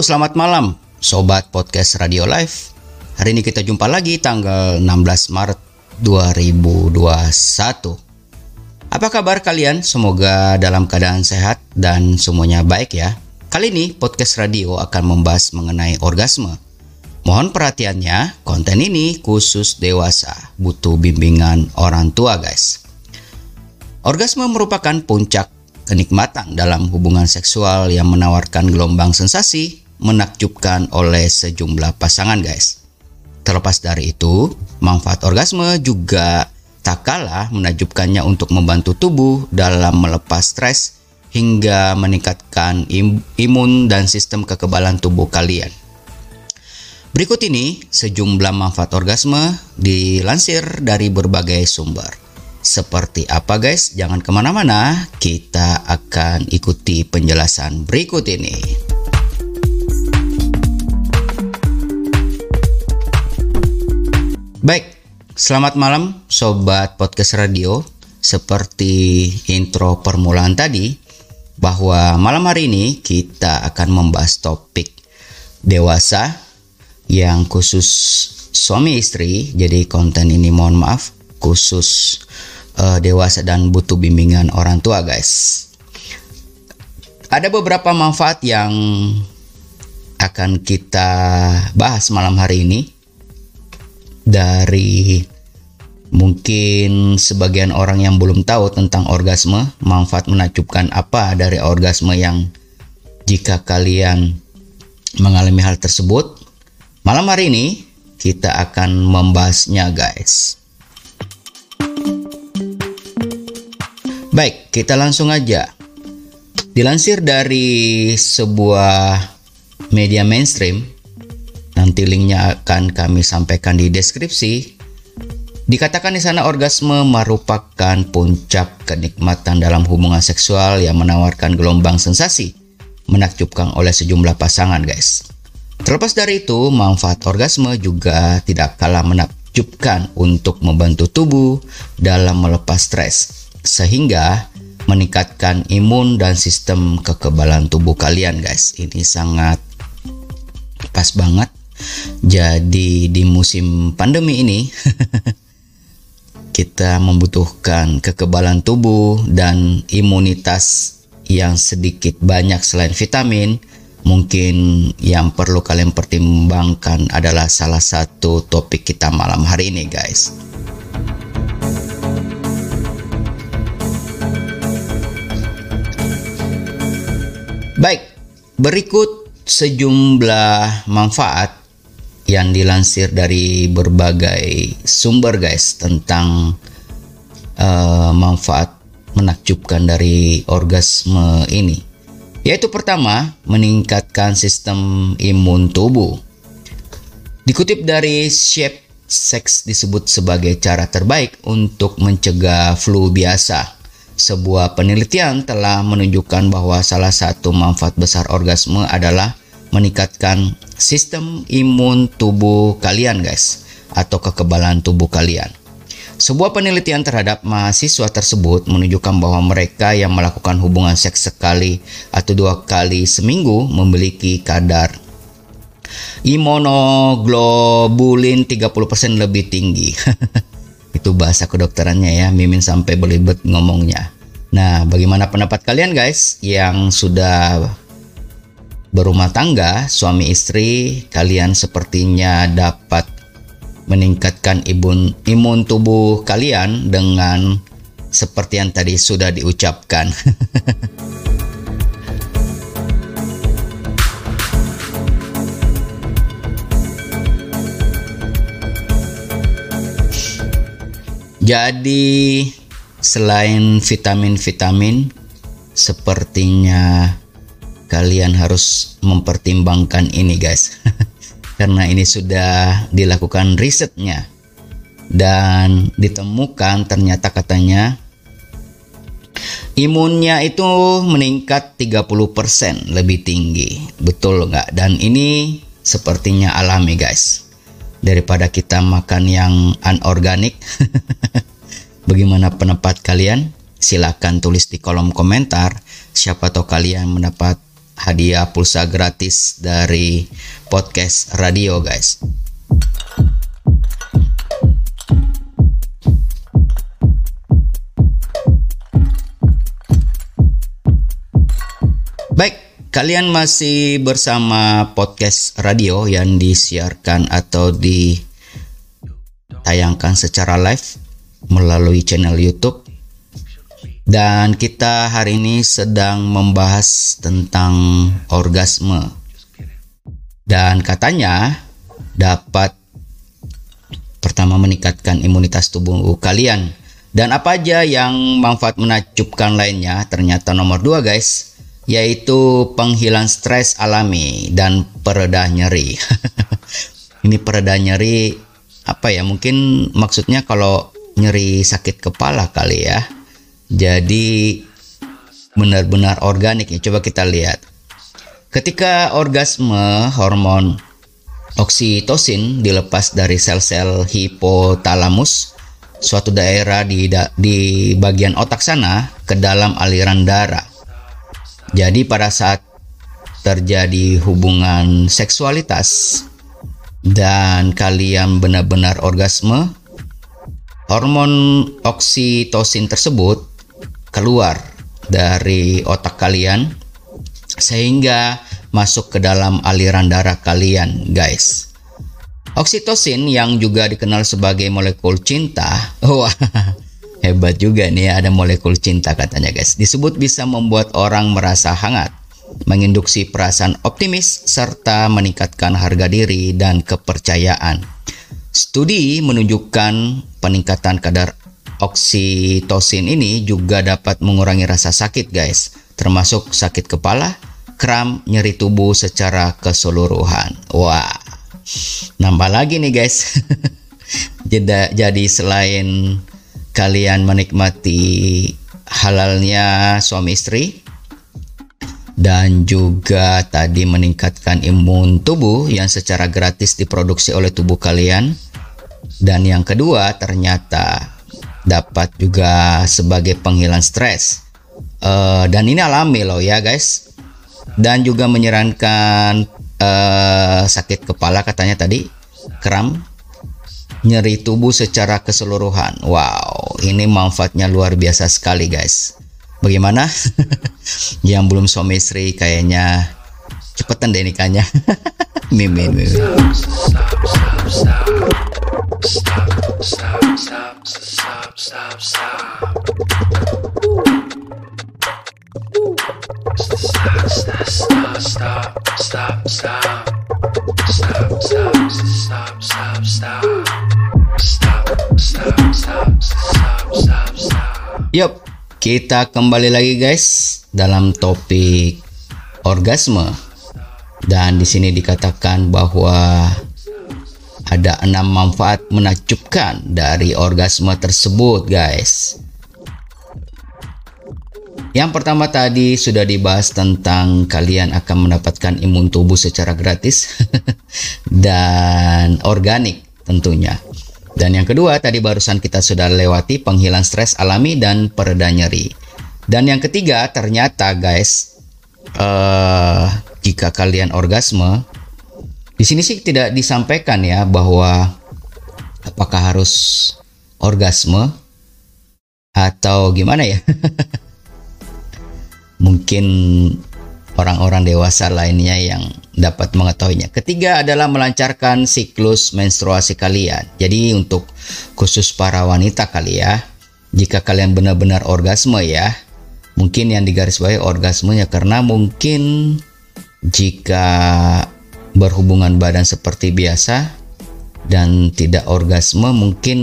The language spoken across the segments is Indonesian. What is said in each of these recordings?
Selamat malam Sobat Podcast Radio Live. Hari ini kita jumpa lagi tanggal 16 Maret 2021 Apa kabar kalian? Semoga dalam keadaan sehat dan semuanya baik ya. Kali ini podcast radio akan membahas mengenai orgasme. Mohon perhatiannya, konten ini khusus dewasa, butuh bimbingan orang tua guys. Orgasme merupakan puncak kenikmatan dalam hubungan seksual yang menawarkan gelombang sensasi menakjubkan oleh sejumlah pasangan guys. Terlepas dari itu, manfaat orgasme juga tak kalah menakjubkannya untuk membantu tubuh dalam melepas stres hingga meningkatkan im imun dan sistem kekebalan tubuh kalian. Berikut ini sejumlah manfaat orgasme dilansir dari berbagai sumber. Seperti apa guys? Jangan ke mana-mana, kita akan ikuti penjelasan berikut ini. Baik, selamat malam Sobat Podcast Radio. Seperti intro permulaan tadi, bahwa malam hari ini kita akan membahas topik dewasa yang khusus suami istri. Jadi konten ini mohon maaf khusus uh, dewasa dan butuh bimbingan orang tua, guys. Ada beberapa manfaat yang akan kita bahas malam hari ini dari mungkin sebagian orang yang belum tahu tentang orgasme, manfaat menakjubkan apa dari orgasme yang jika kalian mengalami hal tersebut. Malam hari ini kita akan membahasnya guys. Baik, kita langsung aja. Dilansir dari sebuah media mainstream, nanti linknya akan kami sampaikan di deskripsi. Dikatakan di sana orgasme merupakan puncak kenikmatan dalam hubungan seksual yang menawarkan gelombang sensasi menakjubkan oleh sejumlah pasangan, guys. Terlepas dari itu, manfaat orgasme juga tidak kalah menakjubkan untuk membantu tubuh dalam melepas stres sehingga meningkatkan imun dan sistem kekebalan tubuh kalian guys ini sangat pas banget jadi di musim pandemi ini kita membutuhkan kekebalan tubuh dan imunitas yang sedikit banyak. Selain vitamin mungkin yang perlu kalian pertimbangkan adalah salah satu topik kita malam hari ini guys. Baik, berikut sejumlah manfaat yang dilansir dari berbagai sumber guys tentang uh, manfaat menakjubkan dari orgasme ini. Yaitu pertama, meningkatkan sistem imun tubuh. Dikutip dari Shape Sex disebut sebagai cara terbaik untuk mencegah flu biasa. Sebuah penelitian telah menunjukkan bahwa salah satu manfaat besar orgasme adalah meningkatkan sistem imun tubuh kalian guys atau kekebalan tubuh kalian. Sebuah penelitian terhadap mahasiswa tersebut menunjukkan bahwa mereka yang melakukan hubungan seks sekali atau dua kali seminggu memiliki kadar imunoglobulin 30% lebih tinggi. Itu bahasa kedokterannya ya, Mimin sampai belibet ngomongnya. Nah, bagaimana pendapat kalian guys yang sudah berumah tangga, suami istri, kalian sepertinya dapat meningkatkan imun imun tubuh kalian dengan seperti yang tadi sudah diucapkan. Jadi selain vitamin-vitamin sepertinya kalian harus mempertimbangkan ini guys. Karena ini sudah dilakukan risetnya. Dan ditemukan ternyata katanya imunnya itu meningkat 30% lebih tinggi. Betul nggak? Dan ini sepertinya alami guys. Daripada kita makan yang anorganik. Bagaimana pendapat kalian? Silahkan tulis di kolom komentar. Siapa tahu kalian mendapat hadiah pulsa gratis dari podcast radio guys. Baik, kalian masih bersama podcast radio yang disiarkan atau ditayangkan secara live melalui channel YouTube. Dan kita hari ini sedang membahas tentang orgasme. Dan katanya dapat pertama meningkatkan imunitas tubuh kalian. Dan apa aja yang manfaat menakjubkan lainnya ternyata nomor dua guys yaitu penghilang stres alami dan pereda nyeri. Ini pereda nyeri apa ya? Mungkin maksudnya kalau nyeri sakit kepala kali ya. Jadi benar-benar organik ya. Coba kita lihat. Ketika orgasme, hormon oksitosin dilepas dari sel-sel hipotalamus, suatu daerah di di bagian otak sana ke dalam aliran darah. Jadi pada saat terjadi hubungan seksualitas dan kalian benar-benar orgasme, hormon oksitosin tersebut keluar dari otak kalian sehingga masuk ke dalam aliran darah kalian, guys. Oksitosin yang juga dikenal sebagai molekul cinta. Wah, hebat juga nih ya, ada molekul cinta katanya, guys. Disebut bisa membuat orang merasa hangat, menginduksi perasaan optimis serta meningkatkan harga diri dan kepercayaan. Studi menunjukkan peningkatan kadar oksitosin ini juga dapat mengurangi rasa sakit, guys, termasuk sakit kepala, kram, nyeri tubuh secara keseluruhan. Wah, nambah lagi nih, guys. Jadi selain kalian menikmati halalnya suami istri dan juga tadi meningkatkan imun tubuh yang secara gratis diproduksi oleh tubuh kalian dan yang kedua ternyata dapat juga sebagai penghilang stres. Uh, dan ini alami loh ya guys. Dan juga menyarankan uh, sakit kepala katanya tadi kram nyeri tubuh secara keseluruhan. Wow ini manfaatnya luar biasa sekali guys. Bagaimana? Yang belum suami istri kayaknya cepetan deh nikahnya. Mimin mimin Yup, kita kembali lagi guys dalam topik orgasme. Dan di sini dikatakan bahwa ada enam manfaat menakjubkan dari orgasme tersebut guys. Yang pertama tadi sudah dibahas tentang kalian akan mendapatkan imun tubuh secara gratis dan organik tentunya. Dan yang kedua tadi barusan kita sudah lewati penghilang stres alami dan pereda nyeri. Dan yang ketiga ternyata guys, uh, jika kalian orgasme, di sini sih tidak disampaikan ya bahwa apakah harus orgasme atau gimana ya? Mungkin orang-orang dewasa lainnya yang dapat mengetahuinya. Ketiga adalah melancarkan siklus menstruasi kalian. Jadi untuk khusus para wanita kali ya, jika kalian benar-benar orgasme ya, mungkin yang digarisbawahi orgasmenya karena mungkin jika berhubungan badan seperti biasa dan tidak orgasme mungkin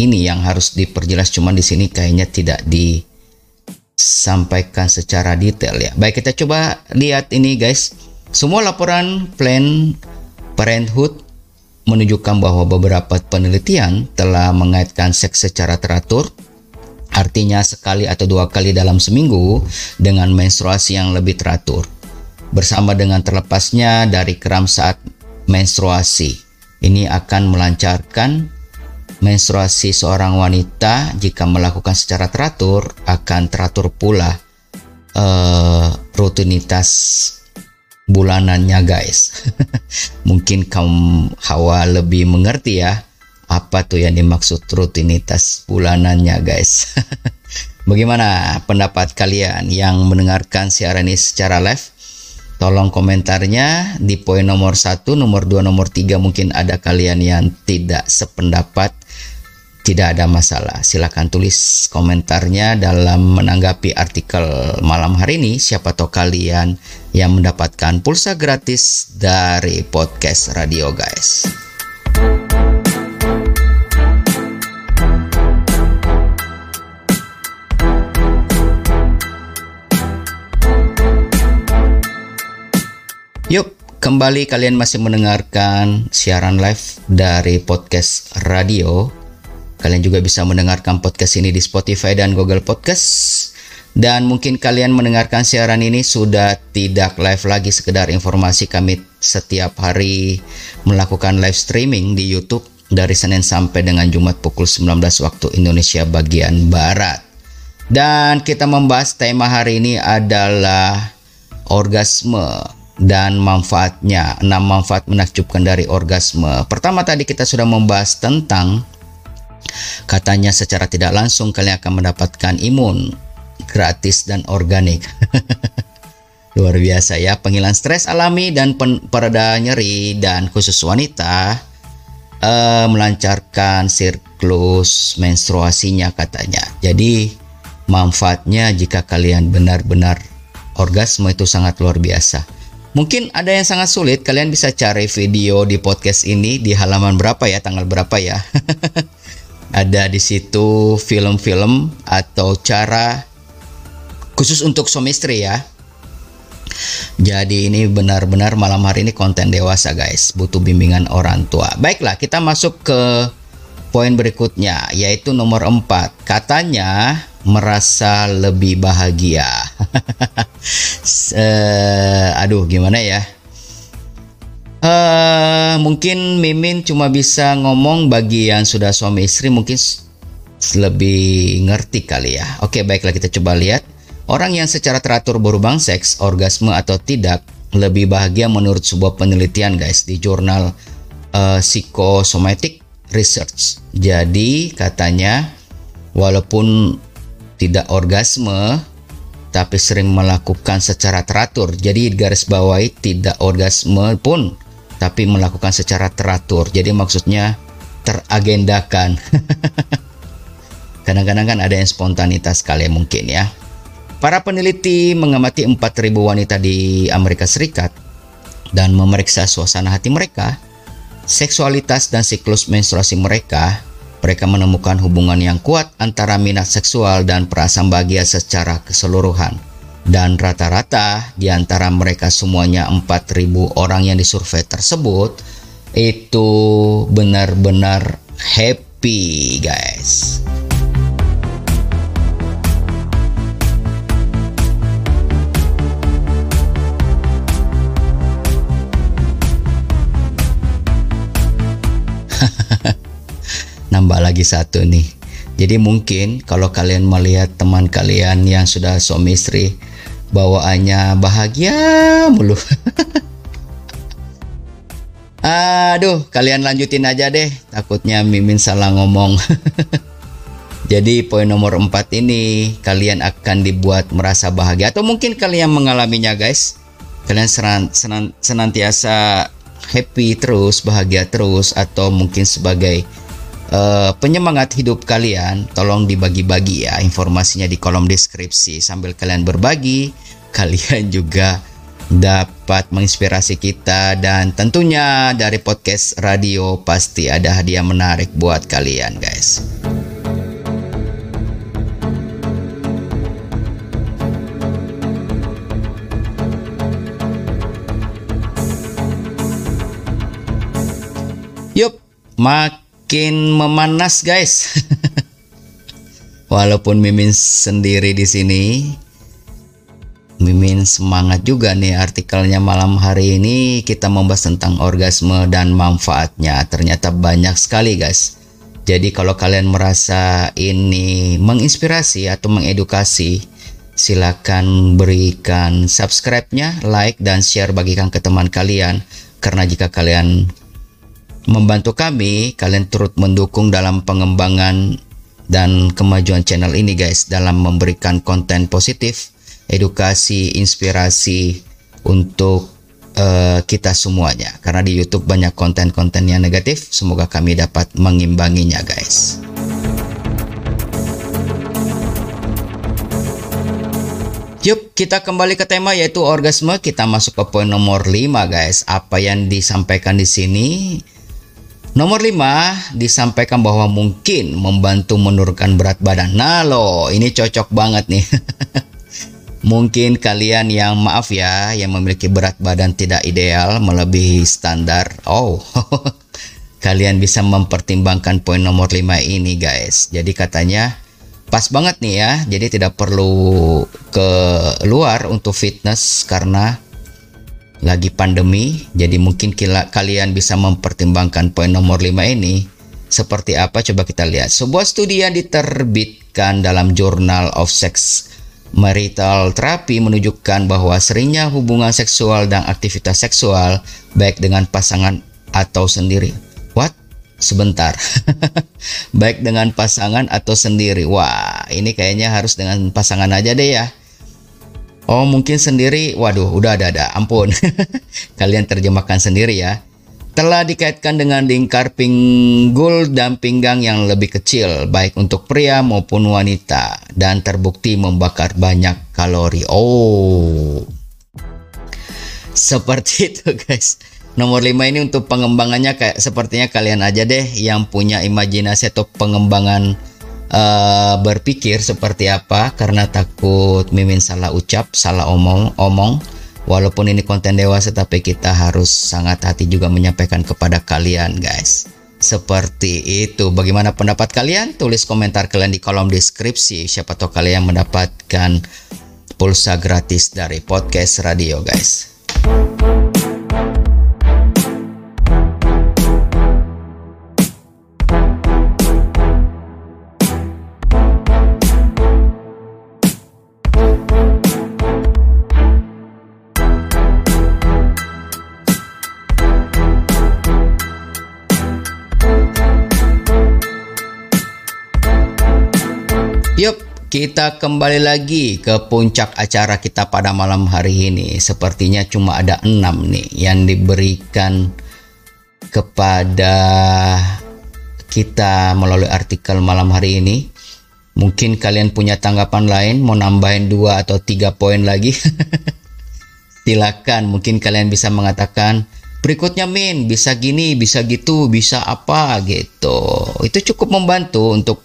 ini yang harus diperjelas cuman di sini kayaknya tidak di sampaikan secara detail ya. Baik, kita coba lihat ini guys. Semua laporan Plan Parenthood menunjukkan bahwa beberapa penelitian telah mengaitkan seks secara teratur artinya sekali atau dua kali dalam seminggu dengan menstruasi yang lebih teratur bersama dengan terlepasnya dari kram saat menstruasi. Ini akan melancarkan menstruasi seorang wanita jika melakukan secara teratur akan teratur pula uh, rutinitas bulanannya guys. Mungkin kaum hawa lebih mengerti ya apa tuh yang dimaksud rutinitas bulanannya guys. Bagaimana pendapat kalian yang mendengarkan siaran ini secara live? Tolong komentarnya di poin nomor 1, nomor 2, nomor 3 mungkin ada kalian yang tidak sependapat tidak ada masalah. Silahkan tulis komentarnya dalam menanggapi artikel malam hari ini. Siapa tahu kalian yang mendapatkan pulsa gratis dari podcast radio guys. Kembali kalian masih mendengarkan siaran live dari podcast radio Kalian juga bisa mendengarkan podcast ini di Spotify dan Google Podcast. Dan mungkin kalian mendengarkan siaran ini sudah tidak live lagi sekedar informasi kami setiap hari melakukan live streaming di YouTube dari Senin sampai dengan Jumat pukul 19 waktu Indonesia bagian Barat. Dan kita membahas tema hari ini adalah orgasme dan manfaatnya. Enam manfaat menakjubkan dari orgasme. Pertama tadi kita sudah membahas tentang Katanya secara tidak langsung kalian akan mendapatkan imun gratis dan organik. Luar biasa ya, penghilang stres alami dan pereda nyeri dan khusus wanita uh, melancarkan siklus menstruasinya katanya. Jadi manfaatnya jika kalian benar-benar orgasme itu sangat luar biasa. Mungkin ada yang sangat sulit, kalian bisa cari video di podcast ini di halaman berapa ya, tanggal berapa ya. ada di situ film-film atau cara khusus untuk suami istri ya. Jadi ini benar-benar malam hari ini konten dewasa guys, butuh bimbingan orang tua. Baiklah, kita masuk ke poin berikutnya yaitu nomor 4. Katanya merasa lebih bahagia. uh, aduh, gimana ya? Uh, mungkin Mimin cuma bisa ngomong bagi yang sudah suami istri mungkin lebih ngerti kali ya. Oke, baiklah kita coba lihat. Orang yang secara teratur berhubung seks, orgasme atau tidak, lebih bahagia menurut sebuah penelitian guys di jurnal uh, Psychosomatic Research. Jadi katanya walaupun tidak orgasme tapi sering melakukan secara teratur. Jadi garis bawahi tidak orgasme pun tapi melakukan secara teratur. Jadi maksudnya teragendakan. Kadang-kadang kan ada yang spontanitas kali mungkin ya. Para peneliti mengamati 4.000 wanita di Amerika Serikat dan memeriksa suasana hati mereka, seksualitas dan siklus menstruasi mereka. Mereka menemukan hubungan yang kuat antara minat seksual dan perasaan bahagia secara keseluruhan dan rata-rata di antara mereka semuanya 4000 orang yang disurvei tersebut itu benar-benar happy guys. Nambah lagi satu nih. Jadi mungkin kalau kalian melihat teman kalian yang sudah suami istri bawaannya bahagia mulu. Aduh, kalian lanjutin aja deh. Takutnya Mimin salah ngomong. Jadi poin nomor 4 ini kalian akan dibuat merasa bahagia atau mungkin kalian mengalaminya guys. Kalian senan, senan, senantiasa happy terus, bahagia terus atau mungkin sebagai uh, penyemangat hidup kalian, tolong dibagi-bagi ya informasinya di kolom deskripsi. Sambil kalian berbagi, kalian juga dapat menginspirasi kita dan tentunya dari podcast radio pasti ada hadiah menarik buat kalian guys. Yup, mak makin memanas guys. Walaupun Mimin sendiri di sini, Mimin semangat juga nih artikelnya malam hari ini kita membahas tentang orgasme dan manfaatnya. Ternyata banyak sekali guys. Jadi kalau kalian merasa ini menginspirasi atau mengedukasi, silakan berikan subscribe-nya, like dan share bagikan ke teman kalian karena jika kalian membantu kami, kalian turut mendukung dalam pengembangan dan kemajuan channel ini guys dalam memberikan konten positif, edukasi, inspirasi untuk uh, kita semuanya. Karena di YouTube banyak konten-konten yang negatif semoga kami dapat mengimbanginya guys. Yuk kita kembali ke tema yaitu orgasme. Kita masuk ke poin nomor 5 guys. Apa yang disampaikan di sini Nomor 5 disampaikan bahwa mungkin membantu menurunkan berat badan. Nah loh, ini cocok banget nih. Mungkin kalian yang maaf ya, yang memiliki berat badan tidak ideal melebihi standar. Oh, kalian bisa mempertimbangkan poin nomor 5 ini guys. Jadi katanya pas banget nih ya. Jadi tidak perlu ke luar untuk fitness karena lagi pandemi. Jadi mungkin kila, kalian bisa mempertimbangkan poin nomor 5 ini. Seperti apa coba kita lihat. Sebuah studi yang diterbitkan dalam Journal of Sex Marital terapi menunjukkan bahwa seringnya hubungan seksual dan aktivitas seksual baik dengan pasangan atau sendiri. What? Sebentar. baik dengan pasangan atau sendiri. Wah, ini kayaknya harus dengan pasangan aja deh ya. Oh, mungkin sendiri. Waduh, udah ada ada. Ampun. Kalian terjemahkan sendiri ya telah dikaitkan dengan lingkar pinggul dan pinggang yang lebih kecil, baik untuk pria maupun wanita, dan terbukti membakar banyak kalori. Oh, seperti itu, guys. Nomor 5 ini untuk pengembangannya kayak sepertinya kalian aja deh yang punya imajinasi atau pengembangan uh, berpikir seperti apa karena takut mimin salah ucap, salah omong, omong Walaupun ini konten dewasa tapi kita harus sangat hati juga menyampaikan kepada kalian guys. Seperti itu. Bagaimana pendapat kalian? Tulis komentar kalian di kolom deskripsi. Siapa tahu kalian mendapatkan pulsa gratis dari podcast radio guys. Yuk, kita kembali lagi ke puncak acara kita pada malam hari ini. Sepertinya cuma ada enam nih yang diberikan kepada kita melalui artikel malam hari ini. Mungkin kalian punya tanggapan lain, mau nambahin dua atau tiga poin lagi. Silakan, mungkin kalian bisa mengatakan berikutnya min bisa gini bisa gitu bisa apa gitu itu cukup membantu untuk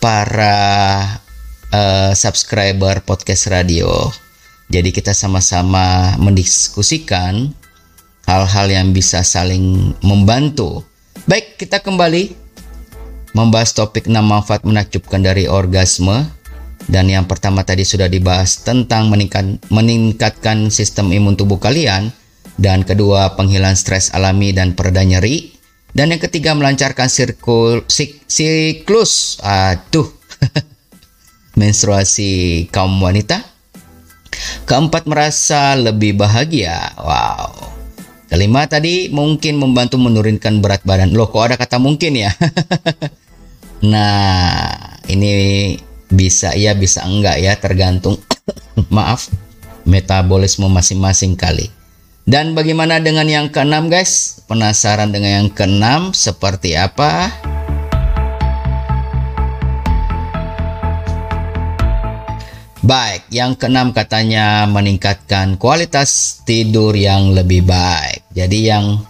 para uh, subscriber podcast radio. Jadi kita sama-sama mendiskusikan hal-hal yang bisa saling membantu. Baik, kita kembali membahas topik 6 manfaat menakjubkan dari orgasme. Dan yang pertama tadi sudah dibahas tentang meningkat, meningkatkan sistem imun tubuh kalian. Dan kedua, penghilang stres alami dan pereda nyeri. Dan yang ketiga melancarkan sirkul, sik, siklus, aduh, menstruasi kaum wanita. Keempat merasa lebih bahagia, wow. Kelima tadi mungkin membantu menurunkan berat badan. Loh kok ada kata mungkin ya? nah ini bisa ya bisa enggak ya tergantung maaf metabolisme masing-masing kali. Dan bagaimana dengan yang keenam guys? Penasaran dengan yang keenam seperti apa? Baik, yang keenam katanya meningkatkan kualitas tidur yang lebih baik. Jadi yang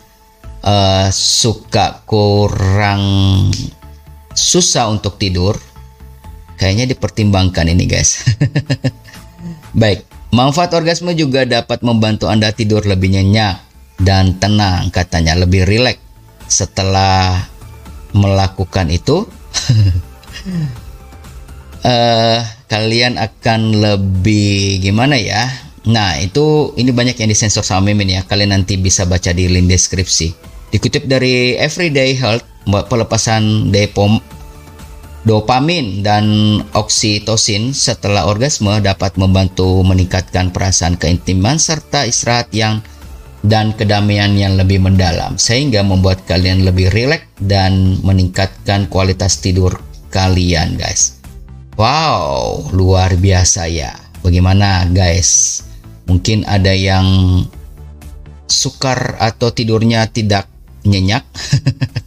uh, suka kurang susah untuk tidur, kayaknya dipertimbangkan ini guys. Baik, Manfaat orgasme juga dapat membantu Anda tidur lebih nyenyak dan tenang, katanya lebih rileks setelah melakukan itu. uh, kalian akan lebih gimana ya? Nah, itu ini banyak yang disensor sama Mimin ya. Kalian nanti bisa baca di link deskripsi. Dikutip dari Everyday Health, pelepasan Depom Dopamin dan oksitosin setelah orgasme dapat membantu meningkatkan perasaan keintiman serta istirahat yang dan kedamaian yang lebih mendalam sehingga membuat kalian lebih rileks dan meningkatkan kualitas tidur kalian guys. Wow, luar biasa ya. Bagaimana guys? Mungkin ada yang sukar atau tidurnya tidak nyenyak.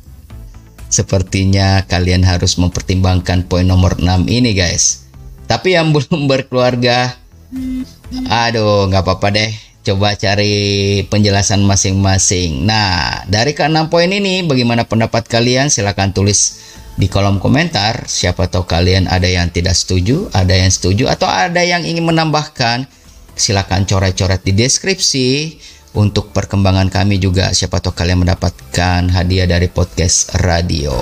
Sepertinya kalian harus mempertimbangkan poin nomor 6 ini guys. Tapi yang belum berkeluarga, aduh nggak apa-apa deh. Coba cari penjelasan masing-masing. Nah, dari keenam poin ini, bagaimana pendapat kalian? Silahkan tulis di kolom komentar. Siapa tahu kalian ada yang tidak setuju, ada yang setuju, atau ada yang ingin menambahkan. Silahkan coret-coret di deskripsi untuk perkembangan kami juga siapa tahu kalian mendapatkan hadiah dari podcast radio.